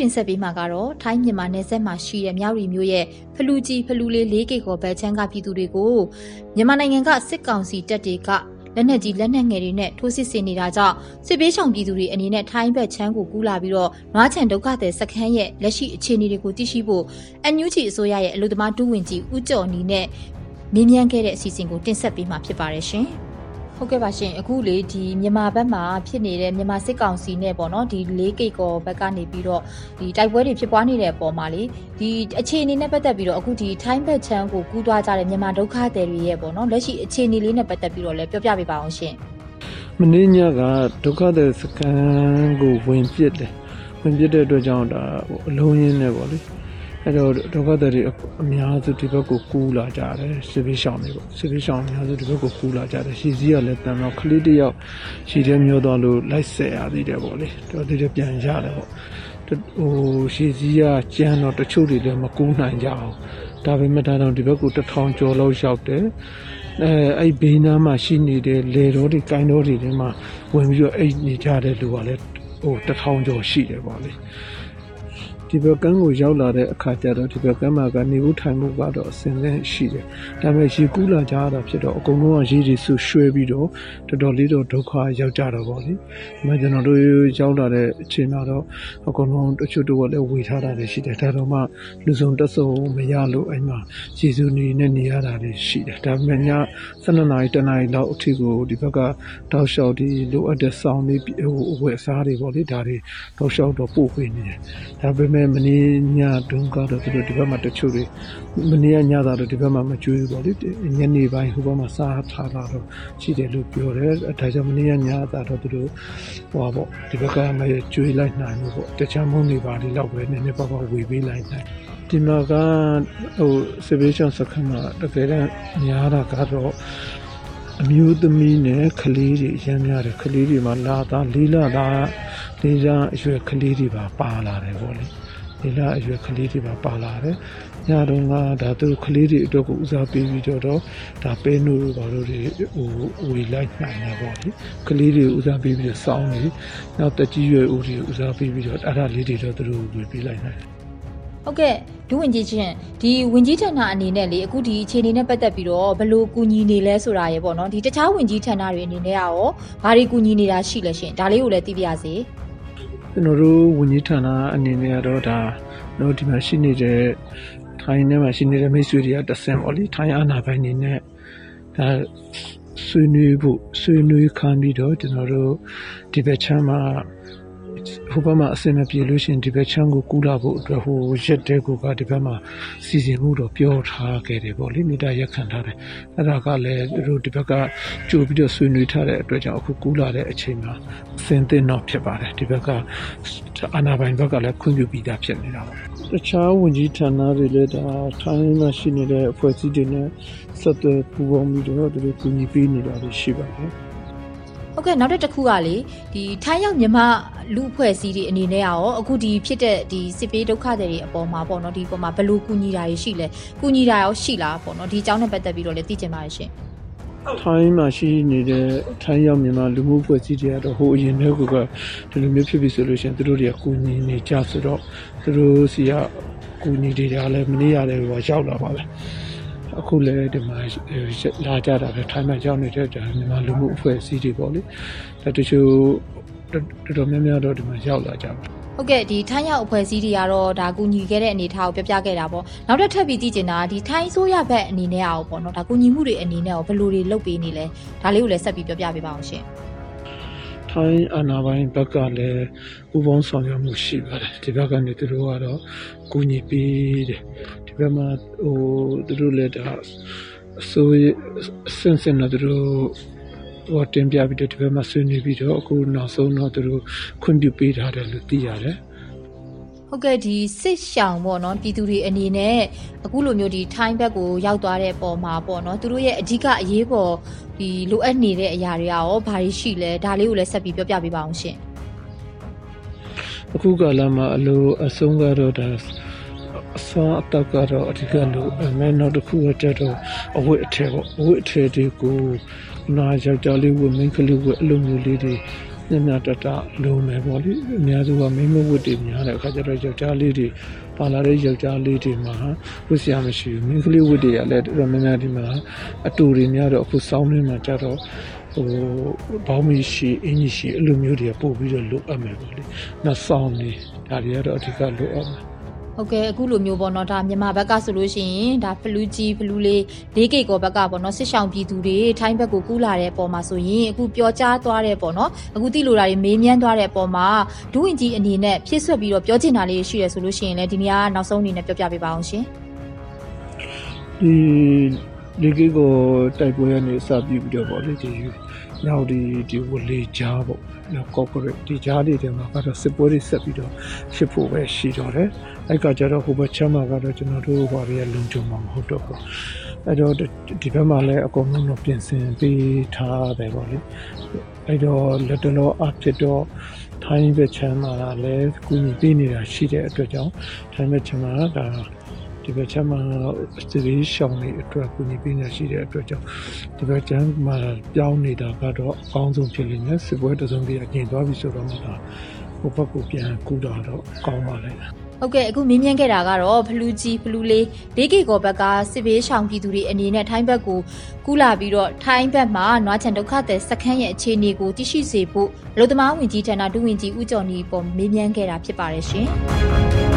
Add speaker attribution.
Speaker 1: တင်ဆက်ပေးမှာကတော့ထိုင်းမြန်မာနယ်စပ်မှာရှိတဲ့မြောက်ရီမျိုးရဲ့ဖလူကြီးဖလူလေး၄ကီကောဘတ်ချမ်းကပြည်သူတွေကိုမြန်မာနိုင်ငံကစစ်ကောင်စီတပ်တွေကလက်နက်ကြီးလက်နက်ငယ်တွေနဲ့ထိုးစစ်ဆင်နေတာကြောင့်စစ်ပေးဆောင်ပြည်သူတွေအနေနဲ့ထိုင်းဘက်ချမ်းကိုကူးလာပြီးတော့နွားချံဒုက္ခသည်စခန်းရဲ့လက်ရှိအခြေအနေတွေကိုသိရှိဖို့အန်ယူဂျီအစိုးရရဲ့အလို့သမားဒူးဝင်ကြီးဦးကျော်နီနဲ့မြင်းမြန်းခဲ့တဲ့အစီအစဉ်ကိုတင်ဆက်ပေးမှာဖြစ်ပါတယ်ရှင်။ ဟုတ်ကဲ့ပါရှင်အခုလေဒီမြန်မာဘက်မှာဖြစ်နေတဲ့မြန်မာစစ်ကောင်စီနဲ့ပေါ့နော်ဒီ၄ကိတ်ကောဘက်ကနေပြီးတော့ဒီတိုက်ပွဲတွေဖြစ်ပွားနေတဲ့အပေါ်မှာလေဒီအခြေအနေနဲ့ပတ်သက်ပြီးတော့အခုဒီထိုင်းဘက်ချမ်းကိုကူးသွားကြတဲ့မြန်မာဒုက္ခသည်တွေရဲ့ပေါ့နော်လက်ရှိအခြေအနေလေးနဲ့ပတ်သက်ပြီးတော့လည်းပြောပြပေးပါအောင်ရှင်
Speaker 2: မင်းညကဒုက္ခသည်စခန်းကိုဝင်ပစ်တယ်ဝင်ပစ်တဲ့အတွက်ကြောင့်ဒါအလုံးရင်းနဲ့ပေါ့လေ အဲ့တော့ဒုက္ခသည်တွေအများစုဒီဘက်ကိုကူးလာကြတယ်စစ်ဘေးရှောင်တွေပေါ့စစ်ဘေးရှောင်အများစုဒီဘက်ကိုကူးလာကြတယ်ရှီစည်းကလည်းတန်တော့ကလေးတယောက်ရှီတဲ့မျိုးသွားလို့လိုက်ဆက်ရသေးတယ်ပေါ့လေတော်သေးတယ်ပြန်ရတယ်ပေါ့ဟိုရှီစည်းကကျန်းတော့တချို့တွေလည်းမကူးနိုင်ကြအောင်ဒါပေမဲ့ဒါတော့ဒီဘက်ကိုတထောင်ကျော်လောက်ရောက်တယ်အဲအဲ့ဘေးနားမှာရှိနေတဲ့လေတော်တွေကိုင်းတော်တွေထဲမှာဝင်ပြီးတော့အိတ်နေကြတဲ့လူကလည်းဟိုတထောင်ကျော်ရှိတယ်ပေါ့လေ ဒီဘက်ကန်းကိုရောက်လာတဲ့အခါကျတော့ဒီဘက်ကန်းမှာကနေဦးထိုင်မှုကတော့အစင်းနဲ့ရှိတယ်။ဒါပေမဲ့ရေကူးလာကြတာဖြစ်တော့အကုန်လုံးကရေတွေဆူရွှဲပြီးတော့တော်တော်လေးတော့ဒုက္ခရောက်ကြတော့ဗောလေ။ဒီမှာကျွန်တော်တို့ရောက်လာတဲ့အချိန်မှာတော့အကုန်လုံးတချို့တော့လည်းဝေထားတာတွေရှိတယ်။ဒါတော့မှလူစုံတက်စုံမရလို့အဲ့မှာရေစုနေနဲ့နေရတာတွေရှိတယ်။ဒါပေမဲ့ည12နာရီတနာရီလောက်အထိကိုဒီဘက်ကတောက်လျှောက်ဒီလိုအပ်တဲ့စောင်းလေးဟိုအဝယ်အစားတွေဗောလေဒါတွေတောက်လျှောက်တော့ပို့ပေးနေတယ်။ဒါပေမဲ့မဲ့မနေ့ညတုန်းကတော့သူတို့ဒီဘက်မှာတချို့တွေမနေ့ကညသာတော့ဒီဘက်မှာမကျွေးဘူးပေါ့လေညနေပိုင်းဟိုဘက်မှာစားထားတာတော့ရှိတယ်လို့ပြောတယ်ဒါကြောင့်မနေ့ကညသာတော့သူတို့ဟိုပါပေါ့ဒီဘက်ကမကျွေးလိုက်နိုင်ဘူးပေါ့တခြားမုန်းနေပါလေတော့ပဲနည်းနည်းပါးပါးဝေပေးလိုက်နိုင်ဒီမှာကဟို civilization စခန်းမှာတကယ်တမ်းများတာကတော့အမျိုးသမီးနဲ့ကလေးတွေအများများတယ်ကလေးတွေမှာလာသားလေးလာသားလေးစားအရွယ်ကလေးတွေပါပါလာတယ်ပေါ့လေ ဒီလအရွယ်ကလေးတွေပါပါလာတယ်ညတုန်းကဒါသူကလေးတွေအတွက်ကိုဦးစားပေးပြီးတော့ဒါပဲနိုးဘာလို့တွေဟိုဝေလိုက်နိုင်တာပေါ့လေကလေးတွေဦးစားပေးပြီးတော့စောင်းနေနောက်တကြီးရွယ်ဦးတွေဦးစားပေးပြီးတော့အဲ့ဒါလေးတွေတော့သူတို့ဝေပေးလိုက်နိုင်
Speaker 1: ဟုတ်ကဲ့ဒူးဝင်ကြီးချင်းဒီဝင်ကြီးဌာနအနေနဲ့လေအခုဒီအခြေအနေနဲ့ပတ်သက်ပြီးတော့ဘယ်လိုကူညီနေလဲဆိုတာရေပေါ့နော်ဒီတခြားဝင်ကြီးဌာနတွေအနေနဲ့ရောဘာတွေကူညီနေတာရှိလဲရှင်ဒါလေးကိုလည်းသိပြရစေ။
Speaker 2: ကျွန်တော်တို့ဝန်ကြီးဌာနအနေနဲ့ကတော့ဒါတို့ဒီမှာရှိနေတဲ့ထိုင်းထဲမှာရှိနေတဲ့မိတ်ဆွေတွေကတဆင်ပေါ့လေထိုင်းအာဏာပိုင်နေနဲ့ဒါဆွေးနွေးဖို့ဆွေးနွေးခံပြီးတော့ကျွန်တော်တို့ဒီဘက်ချမ်းမှာ ဟိုဘက်မှာအစင်မပြေလို့ရှိရင်ဒီဘက်ချမ်းကိုကူးလာဖို့အတွက်ဟိုရက်တဲ့ကိုကဒီဘက်မှာစီစဉ်မှုတော့ပြောထားခဲ့တယ်ပေါ့လေမိတာရက်ခံထားတယ်အဲ့ဒါကလည်းတို့ဒီဘက်ကကြိုပြီးတော့ဆွေးနွေးထားတဲ့အတွက်ကြောင့်အခုကူးလာတဲ့အချိန်မှာအစင်သင့်တော့ဖြစ်ပါတယ်ဒီဘက်ကအာနာပိုင်ဘက်ကလည်းခွင့်ပြုပြီးသားဖြစ်နေတာပေါ့တခြားဝန်ကြီးဌာနတွေလည်းဒါထိုင်းမှာရှိနေတဲ့အဖွဲ့အစည်းတွေနဲ့ဆက်သွယ်ပူးပေါင်းပြီးတော့သူတို့ကူညီပေးနေတာရှိပါတယ်
Speaker 1: ဟုတ်ကဲ့နောက်တစ်ခုကလေဒီထိုင်းရောက်မြန်မာလူအဖွဲ့အစည်းတွေအနေနဲ့ရောအခုဒီဖြစ်တဲ့ဒီစစ်ပေးဒုက္ခတွေတွေအပေါ်မှာပေါ့နော်ဒီပေါ်မှာဘယ်လိုကူညီတာတွေရှိလဲကူညီတာရောရှိလားပေါ့နော်ဒီအကြောင်းနဲ့ပတ်သက်ပြီးတော့လည်းသိချင်ပါတယ်ရှင်
Speaker 2: ထိုင်းမှာရှိနေတဲ့ထိုင်းရောက်မြန်မာလူမှုဖွဲ့စည်းတွေကတော့ဟိုအရင်တည်းကဒီလိုမျိုးဖြစ်ပြီဆိုလို့ရှိရင်သူတို့တွေကကူညီနေကြဆိုတော့သူတို့စီကကူညီတွေကလည်းမနေရတယ်ဟိုရောက်လာပါပဲ အခုလည်းဒီမှာလာကြတာပဲထိုင်းမှာရောက်နေတဲ့မြန်မာလူမှုအဖွဲ့အစည်းတွေပေါ့လေဒါတချို့တော်တော်များများတော့ဒီမှာရောက်လာကြပါ
Speaker 1: ဟုတ်ကဲ့ဒီထိုင်းရောက်အဖွဲ့အစည်းတွေကတော့ဒါကူညီခဲ့တဲ့အနေအထားကိုပြောပြခဲ့တာပေါ့နောက်တစ်ထပ်ပြီးကြည့်ချင်တာဒီထိုင်းဆိုးရဘက်အနေနဲ့အောင်ပေါ့နော်ဒါကူညီမှုတွေအနေနဲ့ရောဘယ်လိုတွေလုပ်ပေးနေလဲဒါလေးကိုလည်းဆက်ပြီးပြောပြပေးပါအောင်ရှင်
Speaker 2: ထိုင်းအာဏာပိုင်ဘက်ကလည်းဥပေါင်းဆောင်ရွက်မှုရှိပါတယ်ဒီဘက်ကနေသူတို့ကတော့ကူညီပေးတယ်ဒီဘက်မှာဟိုသူတို့လည်းဒါအစိုးရအစင်စင်တော့သူတို့ဟိုတင်ပြပြီးတော့ဒီဘက်မှာဆွေးနွေးပြီးတော့အခုနောက်ဆုံးတော့သူတို့ခွင့်ပြုပေးထားတယ်လို့သိရတယ်
Speaker 1: ဟုတ်ကဲ့ဒီစစ်ရှောင်ပေါ့နော်ပြည်သူတွေအနေနဲ့အခုလိုမျိုးဒီထိုင်းဘက်ကိုရောက်သွားတဲ့ပုံမှာပေါ့နော်သူတို့ရဲ့အဓိကအရေးပေါ်ဒီလိုအပ်နေတဲ့အရာတွေရောဘာတွေရှိလဲဒါလေးကိုလည်းဆက်ပြီးပြောပြပေးပါအောင်ရှင်
Speaker 2: အခုကာလမှာအလိုအဆုံးကတော့ဒါအစွမ်းအတက်ကတော့အဓိကလို့အမဲနောက်တစ်ခုကတော့အဝတ်အထည်ပေါ့အဝတ်အထည်တွေကိုနာယောက်ျားလေးဝတ်မိန်းကလေးဝတ်အလိုမျိုးလေးတွေ ညံ့ညံ့တတလုံးမယ်ပေါ့လေအများစုကမိန်းမဝတ်တွေများတဲ့အခါကျတော့ယောက်ျားလေးတွေပါလာတဲ့ယောက်ျားလေးတွေမှာဝတ်စရာမရှိဘူးမိန်းကလေးဝတ်တွေကလည်းတော်တော်များများဒီမှာအတူတွေများတော့အခုစောင်းနေမှာကြတော့ဟိုဘောင်းမီရှိအင်းကြီးရှိအဲ့လိုမျိုးတွေကပို့ပြီးတော့လိုအပ်မယ်ပေါ့လေနောက်စောင်းနေဒါတွေကတော့အဓိကလိုအပ်မယ်
Speaker 1: ဟုတ်ကဲ့အခုလိုမျိုးပေါ့နော်ဒါမြန်မာဘက်ကဆိုလို့ရှိရင်ဒါဖလူကြီးဖလူလေး၄ကိတ်ကောဘက်ကပေါ့နော်စစ်ဆောင်ပြည်သူတွေထိုင်းဘက်ကိုကူးလာတဲ့ပုံမှာဆိုရင်အခုပျော်ကြားသွားတဲ့ပေါ့နော်အခုတိလိုတာတွေမေးမြန်းသွားတဲ့ပုံမှာဒူဝင်ကြီးအနေနဲ့ဖြည့်ဆွက်ပြီးတော့ပြောချင်တာလေးရှိရဆိုလို့ရှိရင်လည်းဒီနေ့ကနောက်ဆုံးအနေနဲ့ပြောပြပေးပါအောင်ရှင်
Speaker 2: ဒီ လေကေကိုတိုက်ပွဲရနေစပြီးပြီးတော့ဗောလေဒီနောက်ဒီဒီဝလေကြားပေါ့နောက် corporate ဒီကြားတွေထဲမှာကတော့စစ်ပွဲတွေဆက်ပြီးတော့ဖြစ်ဖို့ပဲရှိတော့တယ်အဲ့ကကြတော့ဟိုဘက်ချမ်းမှာကတော့ကျွန်တော်တို့ဘာတွေကလုံခြုံမှာမဟုတ်တော့ဘူးအဲ့တော့ဒီဘက်မှာလည်းအကုန်လုံးတော့ပြင်ဆင်ပေးထားတယ်ဗောလေအဲ့တော့လက်တလောအဖြစ်တော့ထိုင်းဘက်ချမ်းမှာလည်းကူညီပေးနေတာရှိတဲ့အတွက်ကြောင့်ထိုင်းဘက်ချမ်းမှာဒါ ဒီဘက်ချမ်းမှာစတေးရှောင်းနေအတွက်ကူညီပေးနေရှိတဲ့အတွက်ကြောင့်ဒီဘက်ချမ်းမှာပြောင်းနေတာကတော့အကောင်းဆုံးဖြစ်လိမ့်မယ်စစ်ပွဲတစ်စုံတည်းအကျင်သွားပြီဆိုတော့မှဒါဟိုဘက်ကိုပြန်ကူတာတော့ကောင်းပါလိမ့်မယ်
Speaker 1: ဟုတ်ကဲ့အခုမင်းမြန်းခဲ့တာကတော့ဖလူကြီးဖလူလေး၄ကိတ်ကောဘက်ကစစ်ဘေးရှောင်ပြည်သူတွေအနေနဲ့ထိုင်းဘက်ကိုကူးလာပြီးတော့ထိုင်းဘက်မှာနွားချန်ဒုက္ခသည်စခန်းရဲ့အခြေအနေကိုသိရှိစေဖို့အလုသမားဝင်ကြီးဌာနဒုဝင်ကြီးဦးကျော်နီပေါ်မေးမြန်းခဲ့တာဖြစ်ပါတယ်ရှင်။